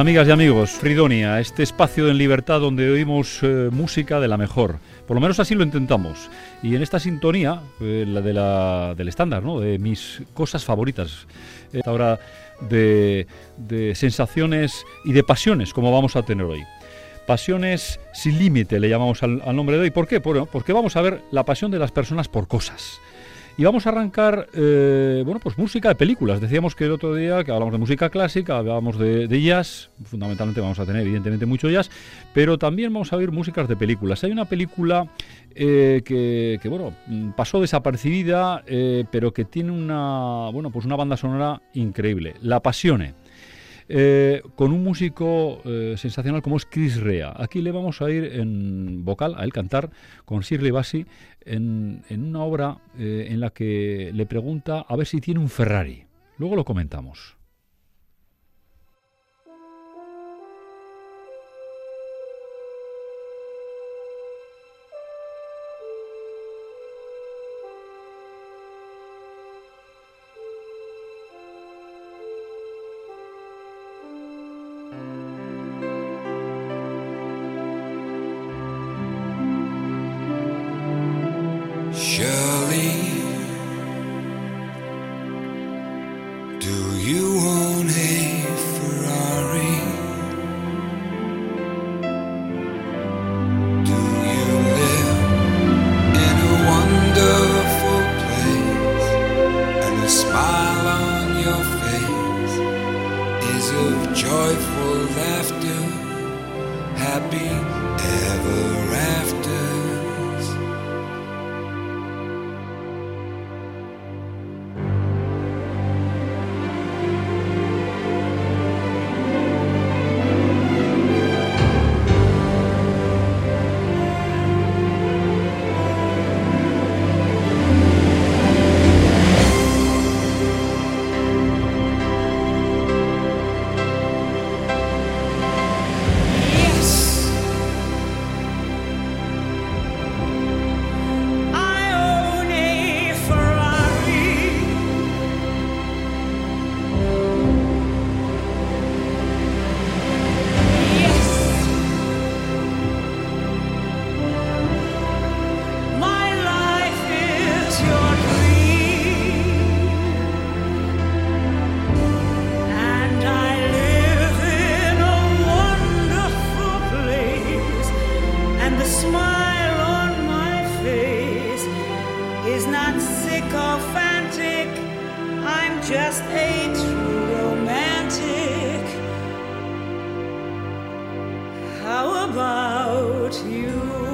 amigas y amigos, Fridonia, este espacio en libertad donde oímos eh, música de la mejor. Por lo menos así lo intentamos. Y en esta sintonía, eh, la, de la del estándar, ¿no? de mis cosas favoritas, esta hora de, sensaciones y de pasiones, como vamos a tener hoy. Pasiones sin límite le llamamos al, nombre de hoy. ¿Por qué? Porque vamos a ver la pasión de las personas por cosas. Y vamos a arrancar, eh, bueno, pues música de películas. Decíamos que el otro día que hablamos de música clásica, hablábamos de, jazz, fundamentalmente vamos a tener evidentemente mucho jazz, pero también vamos a oír músicas de películas. Hay una película eh, que, que, bueno, pasó desapercibida, eh, pero que tiene una, bueno, pues una banda sonora increíble, La Pasione. Eh, con un músico eh, sensacional como es Chris Rea. Aquí le vamos a ir en vocal, a él cantar con Shirley Bassey en, en una obra eh, en la que le pregunta a ver si tiene un Ferrari. Luego lo comentamos. Surely about you.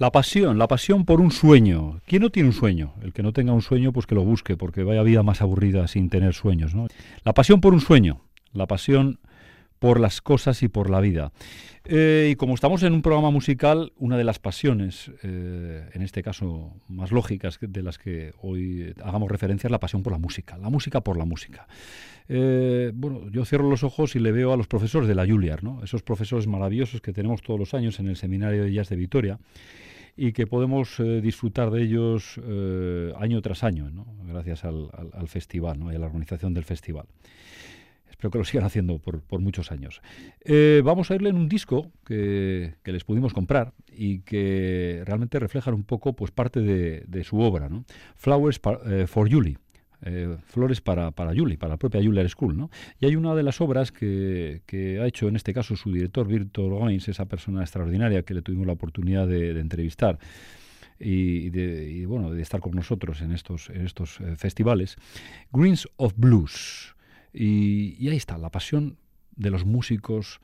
La pasión, la pasión por un sueño. ¿Quién no tiene un sueño? El que no tenga un sueño, pues que lo busque, porque vaya vida más aburrida sin tener sueños. ¿no? La pasión por un sueño, la pasión por las cosas y por la vida. Eh, y como estamos en un programa musical, una de las pasiones, eh, en este caso más lógicas de las que hoy hagamos referencia, es la pasión por la música, la música por la música. Eh, bueno, yo cierro los ojos y le veo a los profesores de la Juilliard, ¿no? esos profesores maravillosos que tenemos todos los años en el Seminario de Jazz de Vitoria y que podemos eh, disfrutar de ellos eh, año tras año, gracias al, festival y a la organización del festival. Espero que lo sigan haciendo por, muchos años. Eh, vamos a irle en un disco que, les pudimos comprar y que realmente reflejan un poco pues, parte de, su obra, Flowers for Julie. Eh, flores para, para Julie, para la propia Juilliard School. ¿no? Y hay una de las obras que, ha hecho en este caso su director, Virtual Goins, esa persona extraordinaria que le tuvimos la oportunidad de, entrevistar y de, bueno, de estar con nosotros en estos, en estos eh, festivales, Greens of Blues. y ahí está, la pasión de los músicos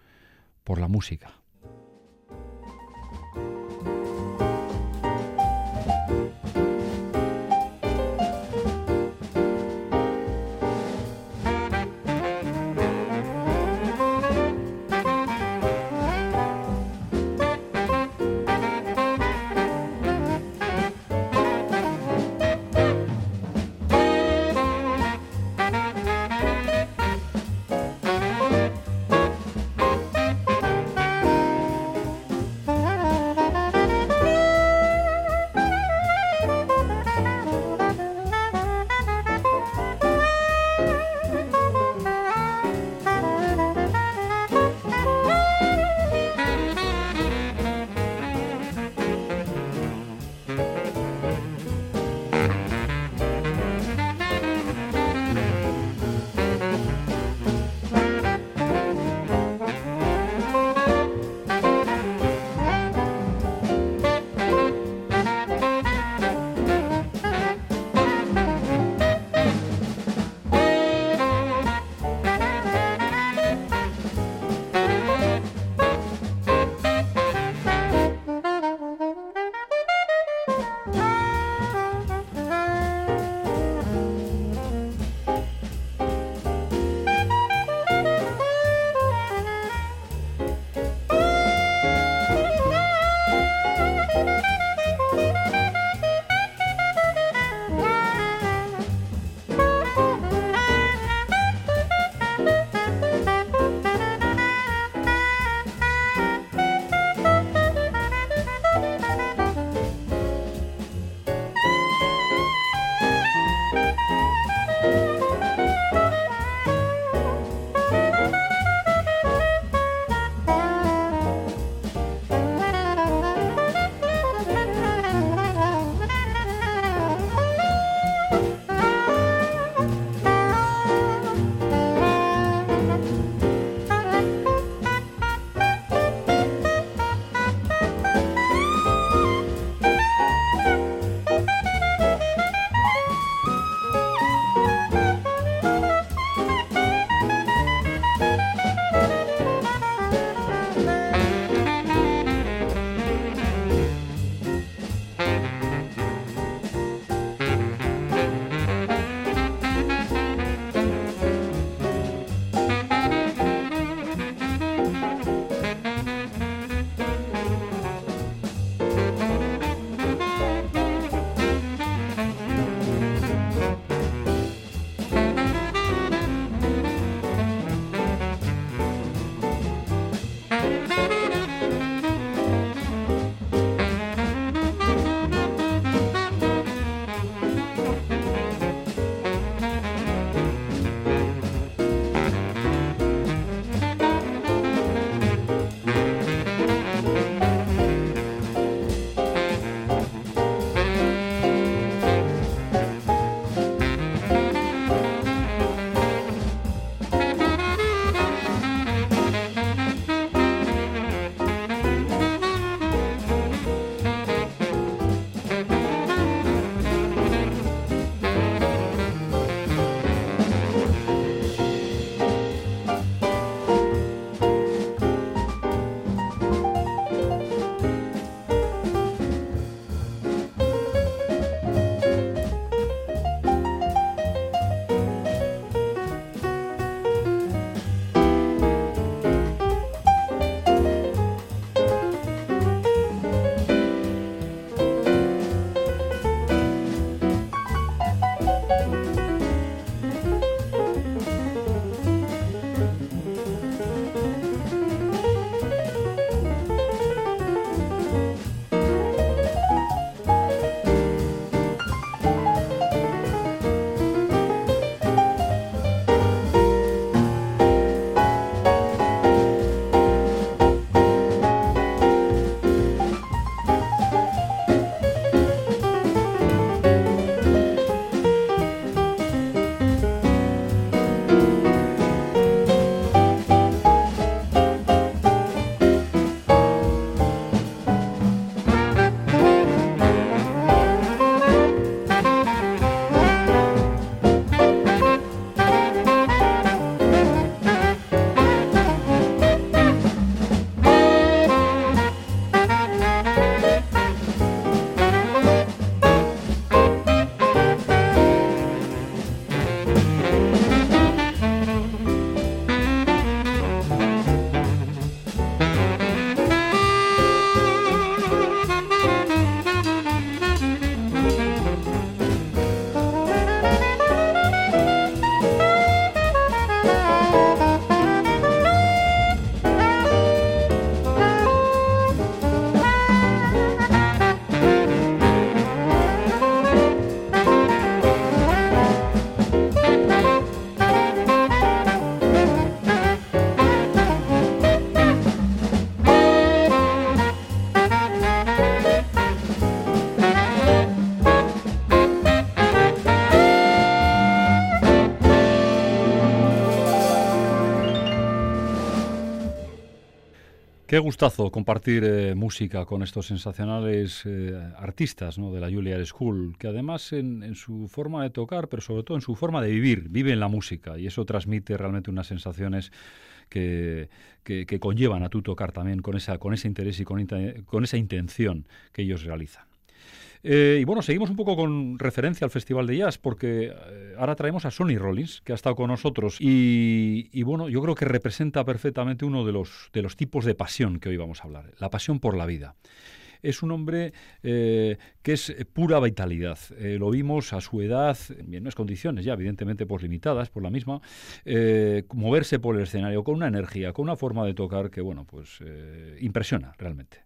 por la música. Qué gustazo compartir eh, música con estos sensacionales eh, artistas de la Juilliard School, que además en, su forma de tocar, pero sobre todo en su forma de vivir, viven la música y eso transmite realmente unas sensaciones que, que, conllevan a tu tocar también con, esa, con ese interés y con, con esa intención que ellos realizan. Eh, y bueno, seguimos un poco con referencia al Festival de Jazz, porque eh, ahora traemos a Sonny Rollins, que ha estado con nosotros, y, bueno, yo creo que representa perfectamente uno de los, de los tipos de pasión que hoy vamos a hablar, la pasión por la vida es un hombre eh, que es pura vitalidad. lo vimos a su edad, en unas condiciones ya evidentemente pues limitadas por la misma, moverse por el escenario con una energía, con una forma de tocar que bueno, pues impresiona realmente.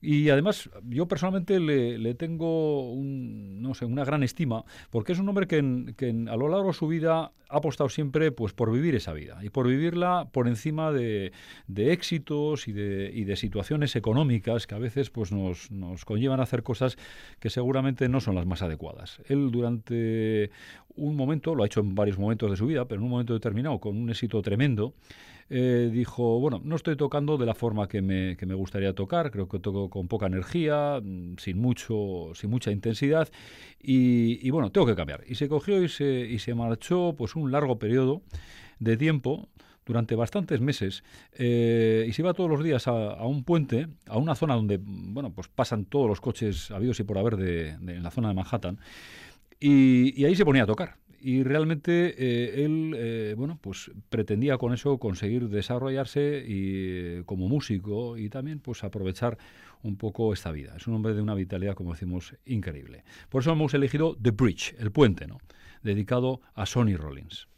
Y además, yo personalmente le, tengo no sé, una gran estima, porque es un hombre que, a lo largo de su vida ha apostado siempre pues, por vivir esa vida y por vivirla por encima de, éxitos y de, situaciones económicas que a veces pues, nos, nos conllevan a hacer cosas que seguramente no son las más adecuadas. Él durante un momento, lo ha hecho en varios momentos de su vida, pero en un momento determinado, con un éxito tremendo, eh, dijo, bueno, no estoy tocando de la forma que me, que me, gustaría tocar, creo que toco con poca energía, mm, sin, mucho, sin mucha intensidad, y, bueno, tengo que cambiar. Y se cogió y se, y se marchó pues un largo periodo de tiempo, durante bastantes meses eh, y se iba todos los días a, un puente, a una zona donde bueno pues pasan todos los coches habidos y por haber de, en la zona de Manhattan y, ahí se ponía a tocar y realmente eh, él eh, bueno pues pretendía con eso conseguir desarrollarse y, como músico y también pues aprovechar un poco esta vida. Es un hombre de una vitalidad como decimos increíble. Por eso hemos elegido The Bridge el puente no dedicado a Sonny Rollins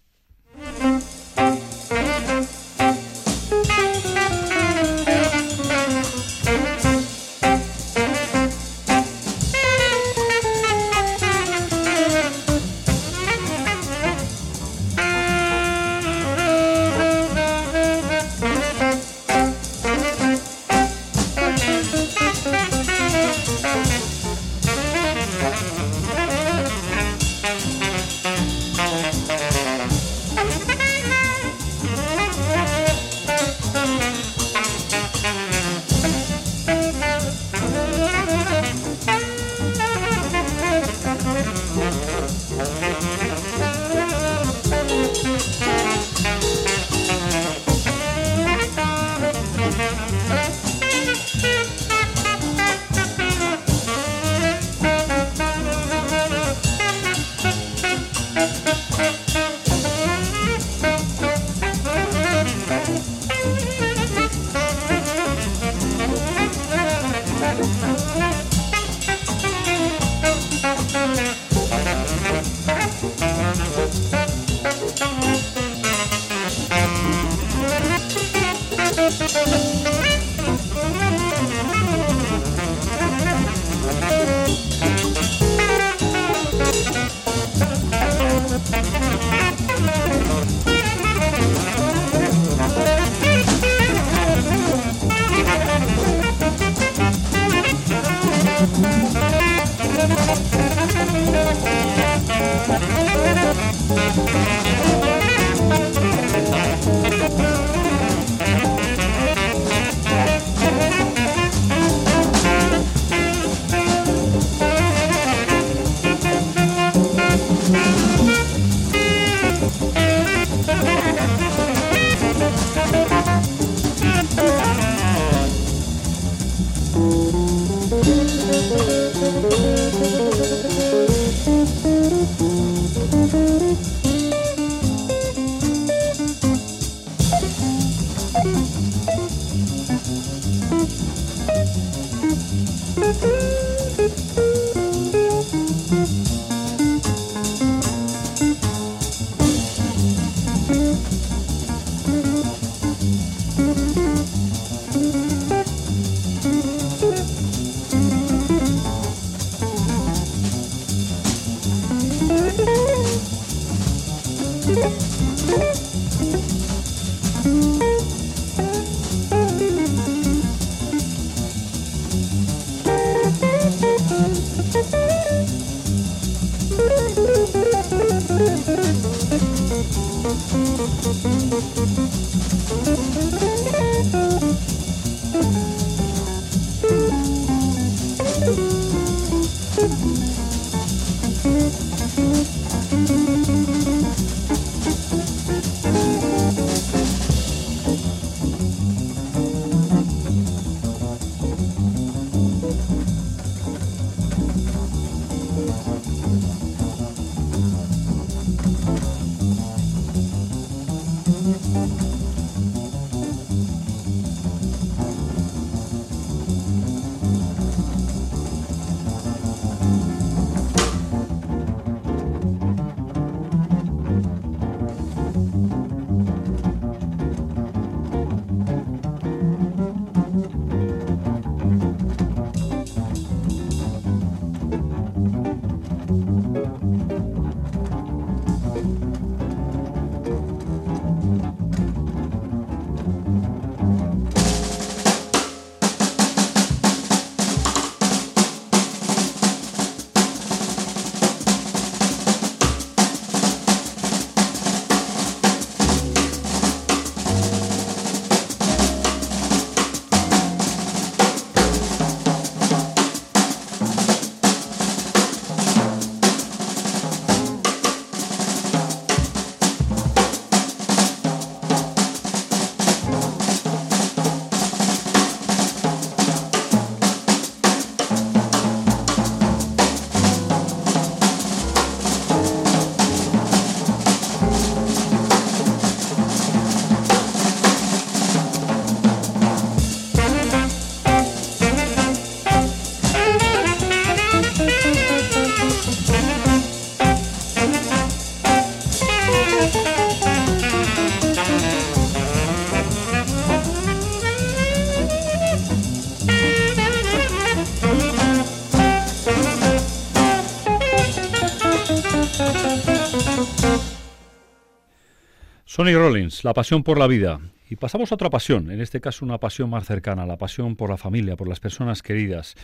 Sonny Rollins, la pasión por la vida. Y pasamos a otra pasión, en este caso una pasión más cercana, la pasión por la familia, por las personas queridas.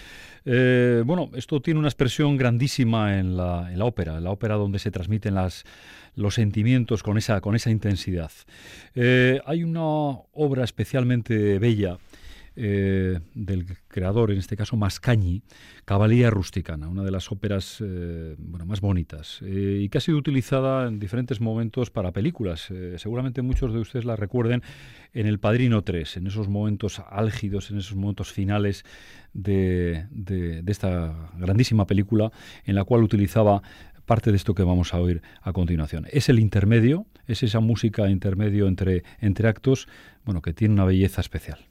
Eh, bueno, esto tiene una expresión grandísima en la, ópera, en la ópera donde se transmiten los sentimientos con esa, con esa intensidad. Eh, hay una obra especialmente bella eh, del creador, en este caso Mascagni, Cabalía Rusticana, una de las óperas eh, más bonitas eh, y que ha sido utilizada en diferentes momentos para películas. seguramente muchos de ustedes la recuerden en El Padrino 3, en esos momentos álgidos, en esos momentos finales de, de esta grandísima película en la cual utilizaba parte de esto que vamos a oír a continuación. Es el intermedio, es esa música intermedio entre, entre actos, bueno, que tiene una belleza especial.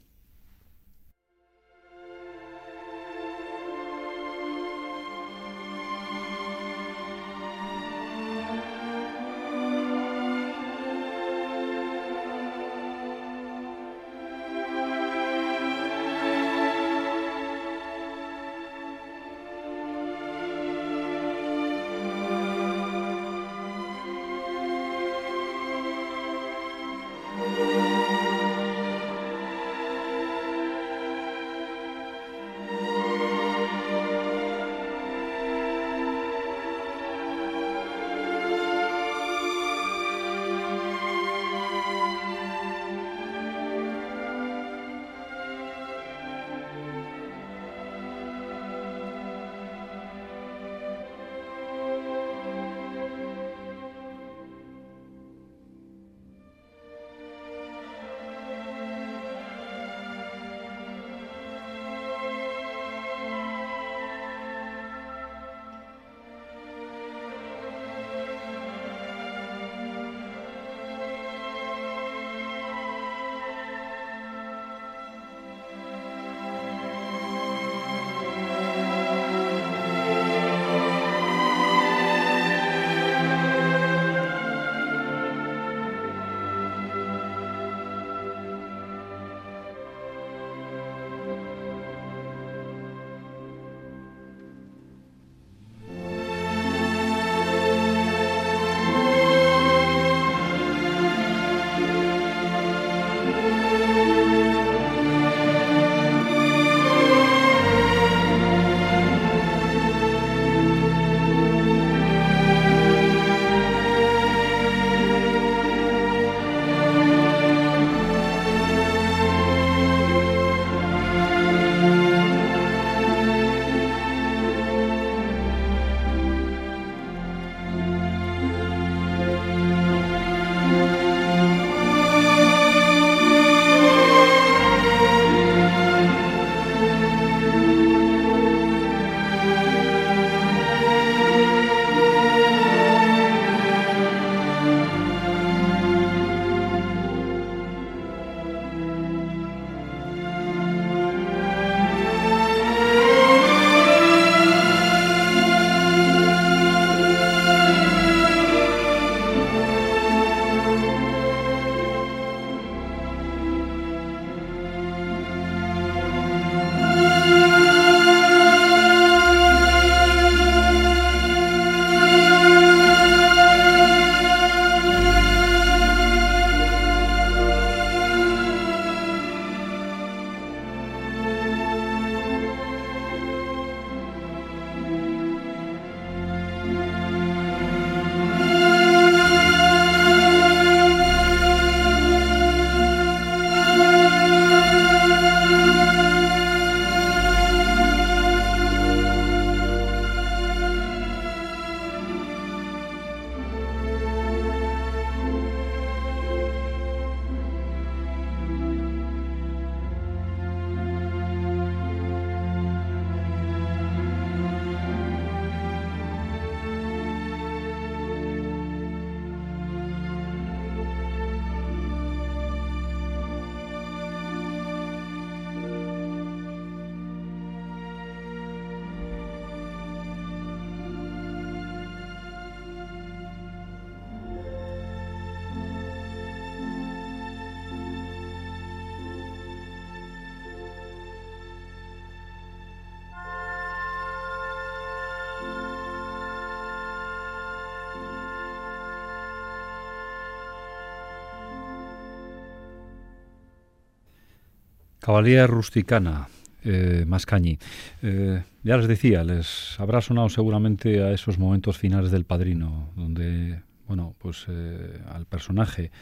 Caballería rusticana, eh, Mascañi. Eh, ya les decía, les habrá sonado seguramente a esos momentos finales del Padrino, donde, bueno, pues eh, al personaje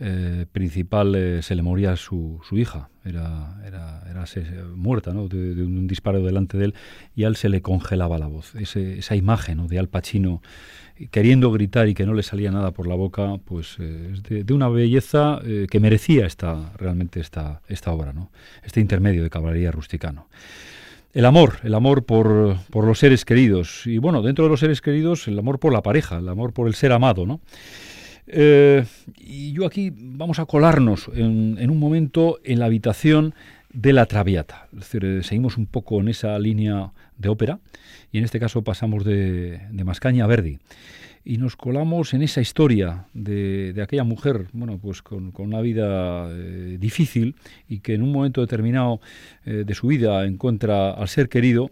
eh, principal se le moría su, su hija, era, era, era se- muerta ¿no? de, un disparo delante de él y a él se le congelaba la voz. Ese- esa imagen de Al Pacino queriendo gritar y que no le salía nada por la boca, pues eh, es de, una belleza eh, que merecía esta, realmente esta, esta obra, ¿no? este intermedio de caballería rusticano. El amor, el amor por, por los seres queridos. Y bueno, dentro de los seres queridos, el amor por la pareja, el amor por el ser amado, ¿no? Eh, y yo aquí vamos a colarnos en, en un momento en la habitación de la Traviata. Es decir, seguimos un poco en esa línea de ópera y en este caso pasamos de, de Mascaña a Verdi. Y nos colamos en esa historia de, de aquella mujer, bueno, pues con, con una vida eh, difícil y que en un momento determinado eh, de su vida encuentra al ser querido,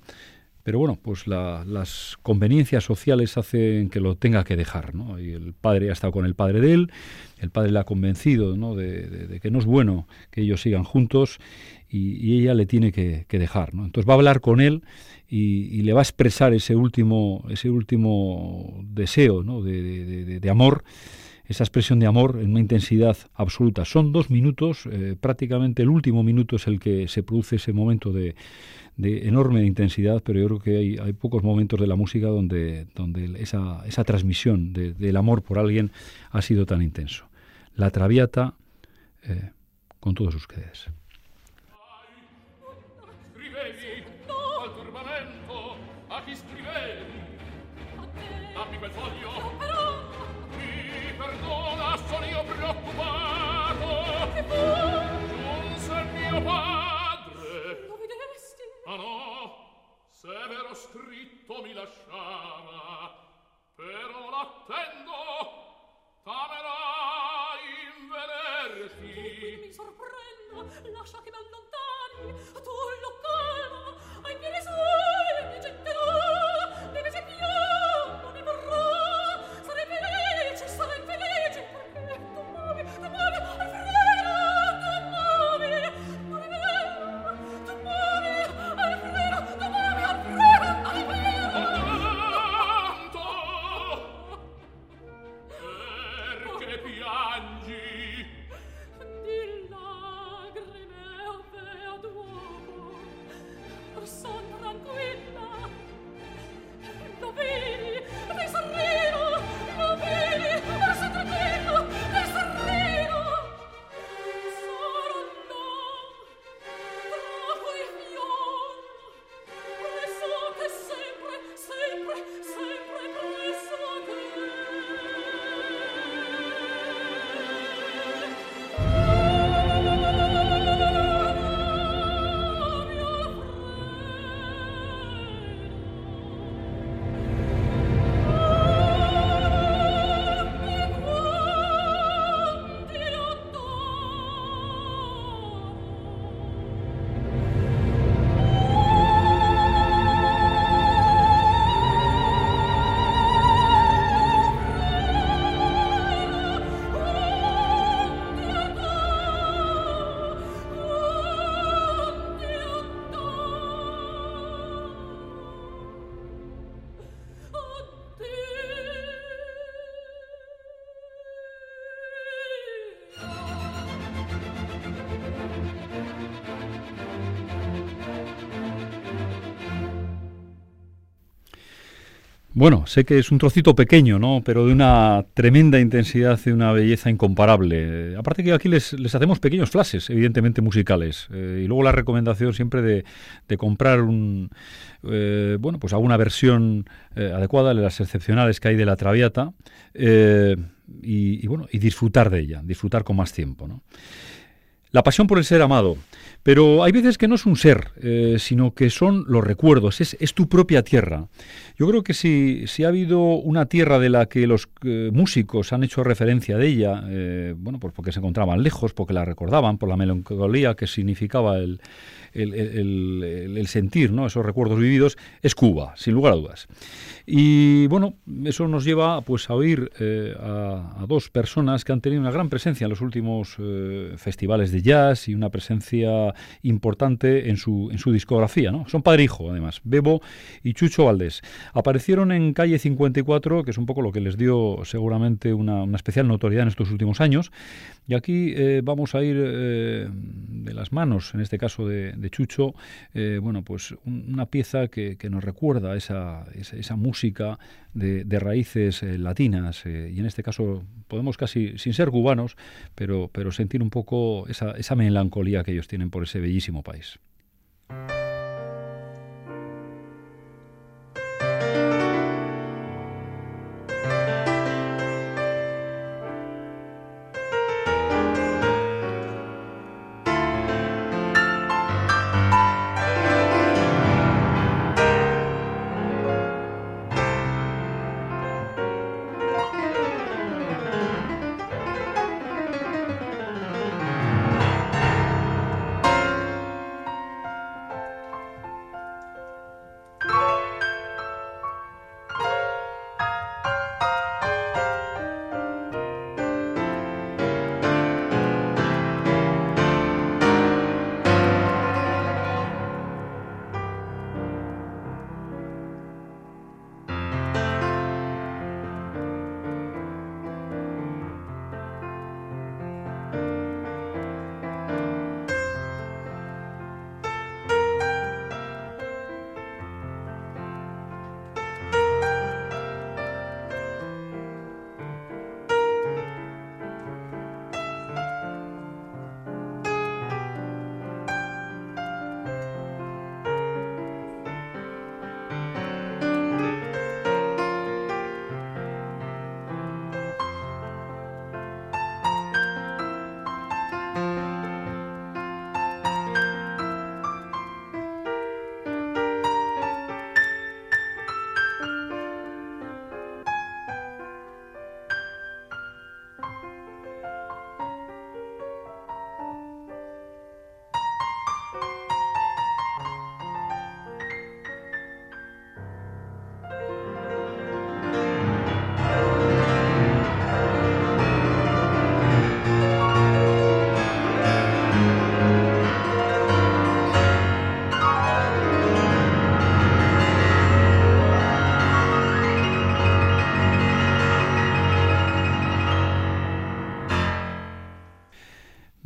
pero bueno, pues la- las conveniencias sociales hacen que lo tenga que dejar, ¿no? Y el padre ha estado con el padre de él, el padre le ha convencido, ¿no? De, de- que no es bueno que ellos sigan juntos y, y ella le tiene que, que dejar, ¿no? Entonces va a hablar con él y, le va a expresar ese último, ese último deseo, ¿no? de, de- amor esa expresión de amor en una intensidad absoluta. Son dos minutos, eh, prácticamente el último minuto es el que se produce ese momento de, enorme intensidad, pero yo creo que hay, hay pocos momentos de la música donde, esa, esa transmisión de- del amor por alguien ha sido tan intenso. La Traviata, eh, con todos ustedes. severo scritto mi lasciava, però l'attendo, t'amerà invenerti. Oh, mi sorprendo, lascia che m'allontanare Bueno, sé que es un trocito pequeño, ¿no? Pero de una tremenda intensidad y una belleza incomparable. Aparte que aquí les, hacemos pequeños flashes, evidentemente musicales. Eh, y luego la recomendación siempre de, comprar un, eh, bueno, pues alguna versión eh, adecuada de las excepcionales que hay de la Traviata y, y, bueno, y disfrutar de ella, disfrutar con más tiempo, ¿no? La pasión por el ser amado. Pero hay veces que no es un ser, eh, sino que son los recuerdos, es, es, tu propia tierra. Yo creo que si, si ha habido una tierra de la que los eh, músicos han hecho referencia de ella, eh, bueno, pues porque se encontraban lejos, porque la recordaban, por la melancolía que significaba el, el, sentir, ¿no? esos recuerdos vividos, es Cuba, sin lugar a dudas. Y bueno, eso nos lleva pues a oír eh, a, dos personas que han tenido una gran presencia en los últimos eh, festivales de jazz y una presencia importante en su, en su discografía. ¿no? Son padre e hijo, además, Bebo y Chucho Valdés. Aparecieron en Calle 54, que es un poco lo que les dio seguramente una, una especial notoriedad en estos últimos años. Y aquí eh, vamos a ir de las manos, en este caso de, de Chucho, eh, bueno, pues un- una pieza que, que nos recuerda esa, esa, esa música de, de raíces eh, latinas, eh, y en este caso podemos casi, sin ser cubanos, pero, pero sentir un poco esa, esa melancolía que ellos tienen por ese bellísimo país.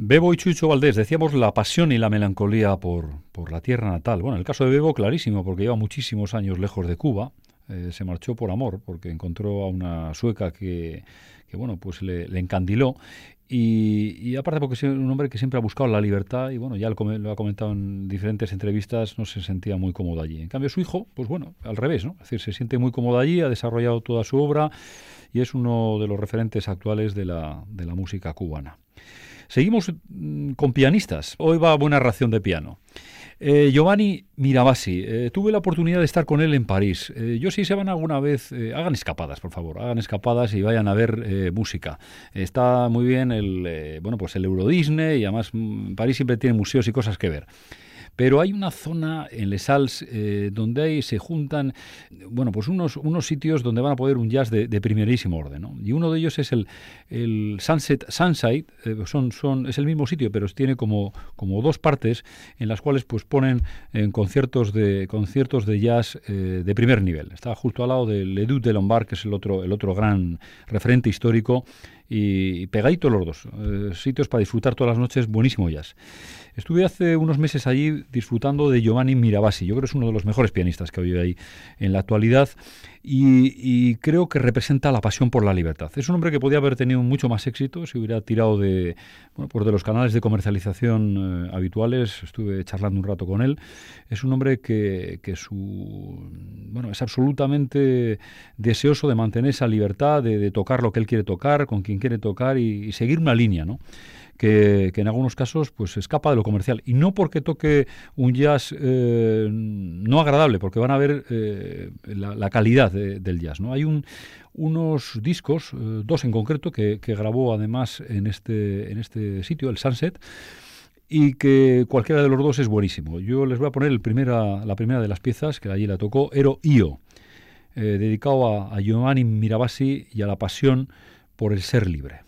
Bebo y Chucho Valdés, decíamos la pasión y la melancolía por, por la tierra natal. Bueno, el caso de Bebo, clarísimo, porque lleva muchísimos años lejos de Cuba. Eh, se marchó por amor, porque encontró a una sueca que, que bueno, pues le, encandiló. Y, y, aparte porque es un hombre que siempre ha buscado la libertad y bueno, ya lo, lo, ha comentado en diferentes entrevistas, no se sentía muy cómodo allí. En cambio su hijo, pues bueno, al revés, ¿no? Es decir, se siente muy cómodo allí, ha desarrollado toda su obra y es uno de los referentes actuales de la, de la música cubana. Seguimos mm, con pianistas. Hoy va buena ración de piano. Eh, Giovanni Mirabassi, eh, tuve la oportunidad de estar con él en París. Eh, yo si se van alguna vez, eh, hagan escapadas, por favor, hagan escapadas y vayan a ver música. Está muy bien el, bueno, pues el Euro Disney y además mm, París siempre tiene museos y cosas que ver. Pero hay una zona en Les Halles eh, donde hay, se juntan, bueno, pues unos, unos sitios donde van a poder un jazz de, de primerísimo orden, ¿no? Y uno de ellos es el, el Sunset Sunside, eh, son, son, es el mismo sitio, pero tiene como, como dos partes en las cuales pues ponen en conciertos de, conciertos de jazz eh, de primer nivel. Está justo al lado del Le Duc de Lombard, que es el otro, el otro gran referente histórico, y pegadito los dos, eh, sitios para disfrutar todas las noches, buenísimo jazz. Estuve hace unos meses allí disfrutando de Giovanni Mirabassi, yo creo que es uno de los mejores pianistas que hoy hay en la actualidad y, y, creo que representa la pasión por la libertad. Es un hombre que podía haber tenido mucho más éxito si hubiera tirado de, bueno, pues de los canales de comercialización eh, habituales, estuve charlando un rato con él. Es un hombre que, que su, bueno, es absolutamente deseoso de mantener esa libertad, de, de tocar lo que él quiere tocar, con quien quiere tocar y, seguir una línea, ¿no? Que, en algunos casos pues escapa de lo comercial y no porque toque un jazz eh, no agradable porque van a ver eh, la, calidad de, del jazz no hay un, unos discos eh, dos en concreto que, grabó además en este en este sitio el Sunset y que cualquiera de los dos es buenísimo. Yo les voy a poner el primera, la primera de las piezas, que allí la tocó, Ero Io, dedicado a, a Giovanni Mirabassi y a la pasión por el ser libre.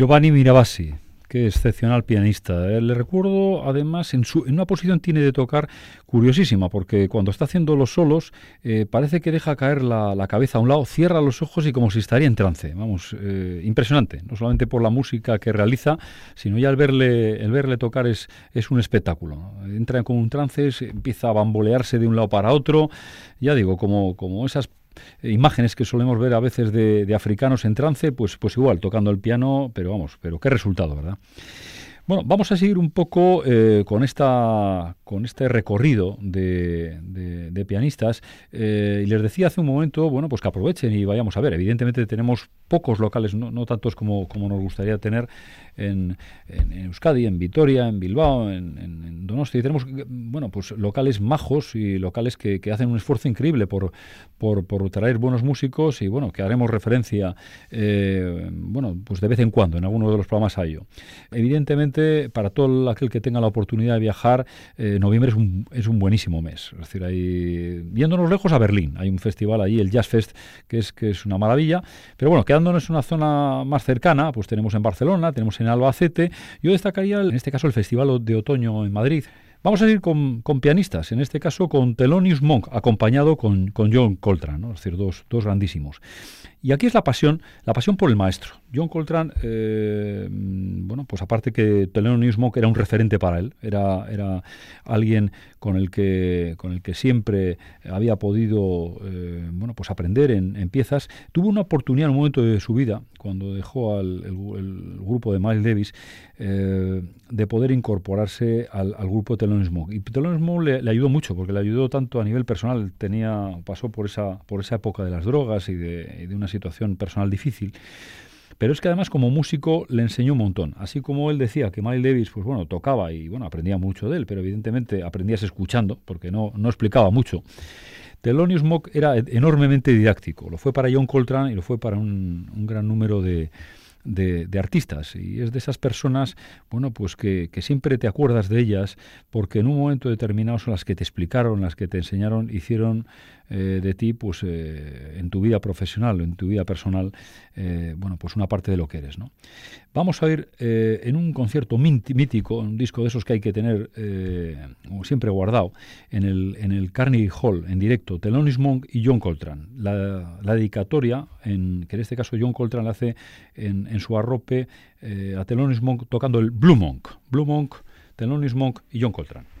Giovanni Mirabassi, qué excepcional pianista. Eh, le recuerdo, además, en, su, en una posición tiene de tocar curiosísima, porque cuando está haciendo los solos, eh, parece que deja caer la, cabeza a un lado, cierra los ojos y como si estaría en trance. Vamos, eh, impresionante, no solamente por la música que realiza, sino ya el verle, verle tocar es, es un espectáculo. Entra como un trance, empieza a bambolearse de un lado para otro, ya digo, como, como esas imágenes que solemos ver a veces de, africanos en trance, pues, pues igual, tocando el piano, pero vamos, pero qué resultado, ¿verdad? Bueno, vamos a seguir un poco eh, con, esta, con este recorrido de, de, pianistas. Eh, y les decía hace un momento, bueno, pues que aprovechen y vayamos a ver. Evidentemente tenemos pocos locales, no, tantos como, como, nos gustaría tener en, en, en, Euskadi, en Vitoria, en Bilbao, en, en Donosti. Tenemos, bueno, pues locales majos y locales que, que hacen un esfuerzo increíble por, por, por, traer buenos músicos y, bueno, que haremos referencia, eh, bueno, pues de vez en cuando en alguno de los programas a. Evidentemente, para todo aquel que tenga la oportunidad de viajar, eh, noviembre es un, es un buenísimo mes. Es decir, ahí, yéndonos lejos a Berlín, hay un festival allí, el Jazz Fest, que es, que es una maravilla. Pero bueno, quedándonos en una zona más cercana, pues tenemos en Barcelona, tenemos en Albacete. Yo destacaría, en este caso, el Festival de Otoño en Madrid. Vamos a ir con, con, pianistas, en este caso con Thelonious Monk, acompañado con, con John Coltrane, ¿no? es decir, dos, dos grandísimos. Y aquí es la pasión, la pasión por el maestro. John Coltrane, eh, bueno, pues aparte que Thelonious Monk era un referente para él, era, era alguien con el que con el que siempre había podido, eh, bueno, pues aprender en, piezas. Tuvo una oportunidad en un momento de su vida, cuando dejó al el, grupo de Miles Davis, eh, de poder incorporarse al, grupo de Thelonious. Y Thelonious le, ayudó mucho, porque le ayudó tanto a nivel personal, tenía pasó por esa por esa época de las drogas y de, y de una situación personal difícil. Pero es que además como músico le enseñó un montón. Así como él decía que Miles Davis, pues bueno, tocaba y bueno, aprendía mucho de él, pero evidentemente aprendías escuchando, porque no, no explicaba mucho. Thelonious Monk era enormemente didáctico. Lo fue para John Coltrane y lo fue para un, un gran número de, de, artistas y es de esas personas, bueno, pues que, siempre te acuerdas de ellas porque en un momento determinado son las que te explicaron, las que te enseñaron, hicieron eh, de ti, pues eh, en tu vida profesional, en tu vida personal, eh, bueno, pues una parte de lo que eres, ¿no? Vamos a ir en un concierto mítico, un disco de esos que hay que tener siempre guardado, en el, en el Carnegie Hall, en directo, Thelonious Monk y John Coltrane. La, la dedicatoria, en, que en este caso John Coltrane la hace en, en su arrope a Thelonious Monk tocando el Blue Monk. Blue Monk, Thelonious Monk y John Coltrane.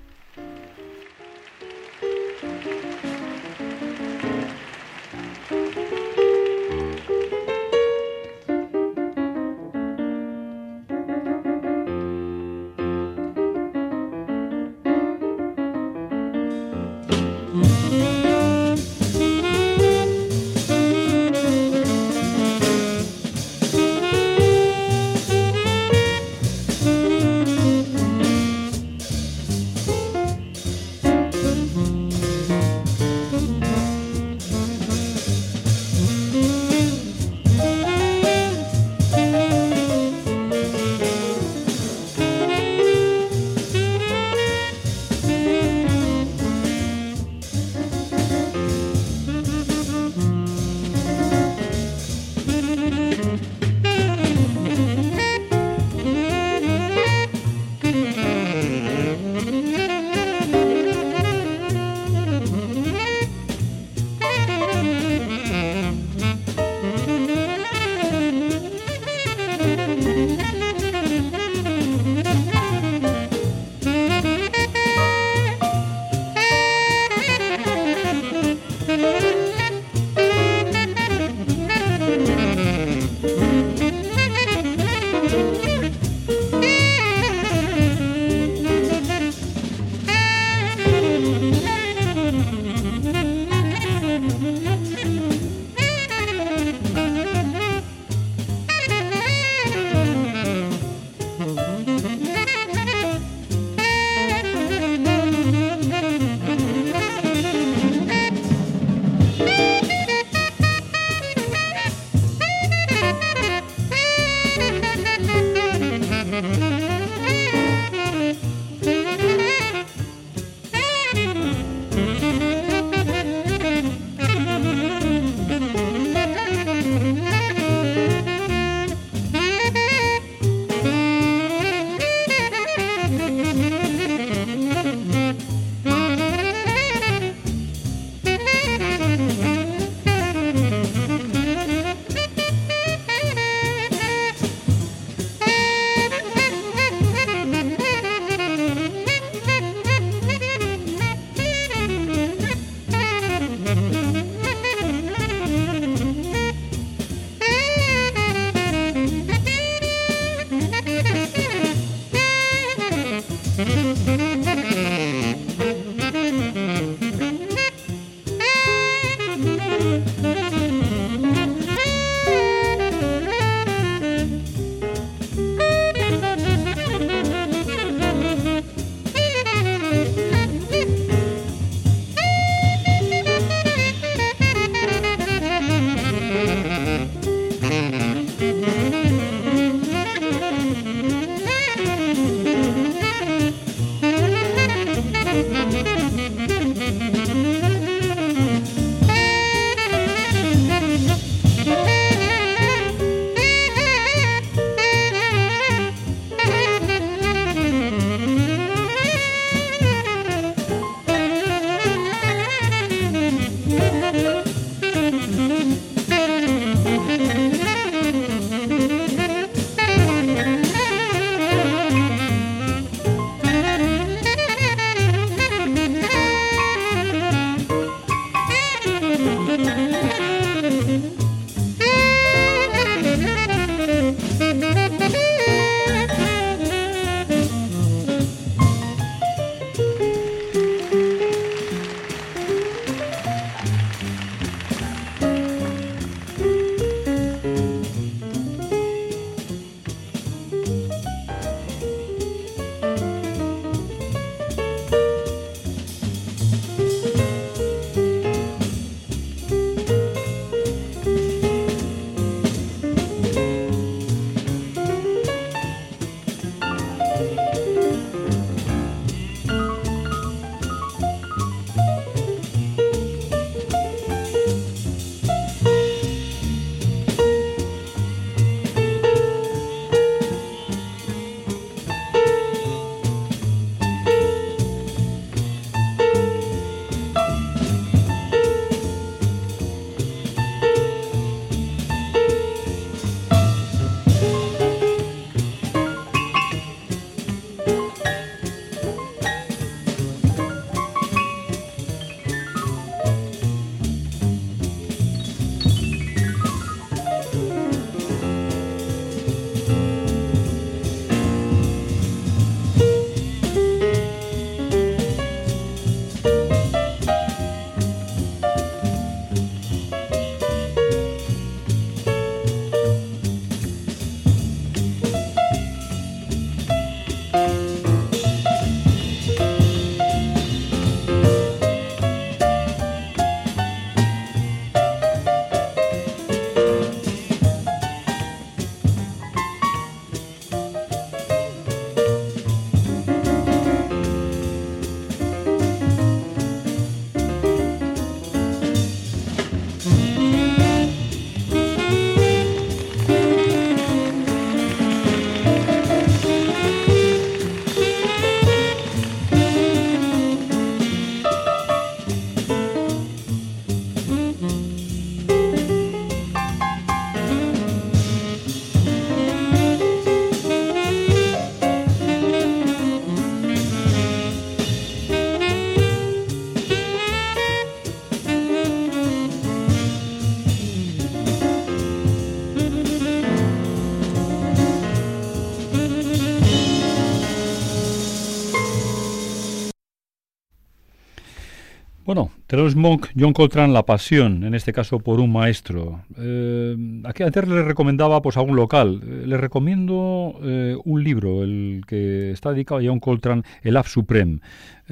Monk, John Coltrane, La Pasión, en este caso por un maestro. Eh, aquí antes le recomendaba pues, a un local. Eh, le recomiendo eh, un libro, el que está dedicado a John Coltrane, El Ab Supreme.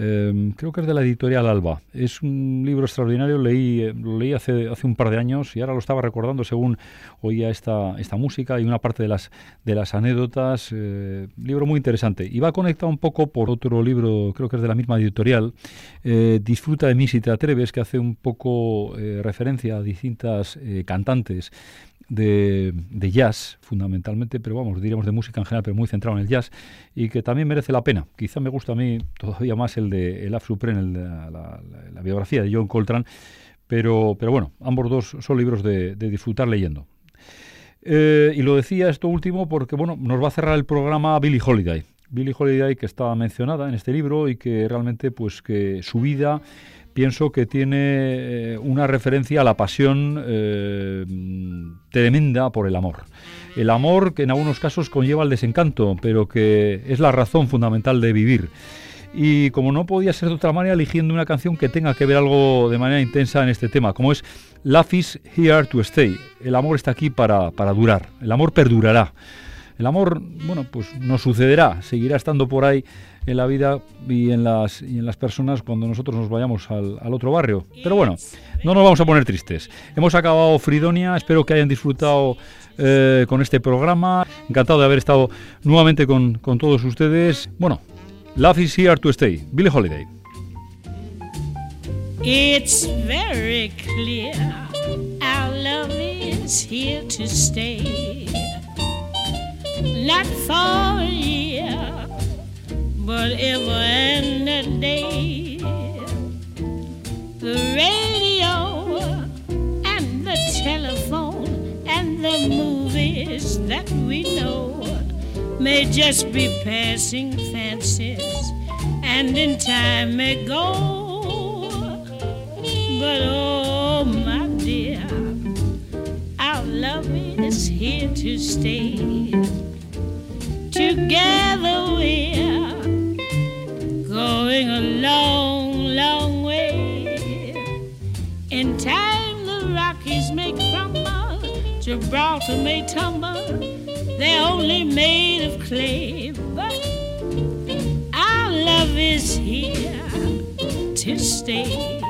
Eh, creo que es de la editorial Alba. Es un libro extraordinario, eh, lo leí hace, hace un par de años y ahora lo estaba recordando según oía esta, esta música y una parte de las, de las anécdotas. eh, libro muy interesante. Y va conectado un poco por otro libro, creo que es de la misma editorial, eh, Disfruta de mí si te atreves, que hace un poco referencia a distintas cantantes de, de jazz, fundamentalmente, pero vamos, diríamos de música en general, pero muy centrado en el jazz, y que también merece la pena. Quizá me gusta a mí todavía más el de El Af Supreme, el de la biografía de John Coltrane, pero, pero bueno, ambos dos son libros de, de disfrutar leyendo. Eh, y lo decía esto último porque bueno, nos va a cerrar el programa Billie Holiday. Billie Holiday que está mencionada en este libro y que realmente pues que su vida pienso que tiene eh, una referencia a la pasión eh, tremenda por el amor. El amor que en algunos casos conlleva el desencanto, pero que es la razón fundamental de vivir. Y como no podía ser de otra manera, eligiendo una canción que tenga que ver algo de manera intensa en este tema, como es Love is here to stay. El amor está aquí para, para durar, el amor perdurará. El amor, bueno, pues nos sucederá, seguirá estando por ahí en la vida y en las, personas cuando nosotros nos vayamos al, al otro barrio. Pero bueno, no nos vamos a poner tristes. Hemos acabado Fridonia, espero que hayan disfrutado eh, con este programa. Encantado de haber estado nuevamente con, con todos ustedes. Bueno, Love is here to stay. Billie Holiday. It's very clear our love is here to stay. Not for a year, but ever and a day. The radio and the telephone and the movies that we know may just be passing fancies and in time may go. But oh, my dear, our love is here to stay. Together we're going a long, long way. In time, the Rockies may crumble, Gibraltar may tumble. They're only made of clay, but our love is here to stay.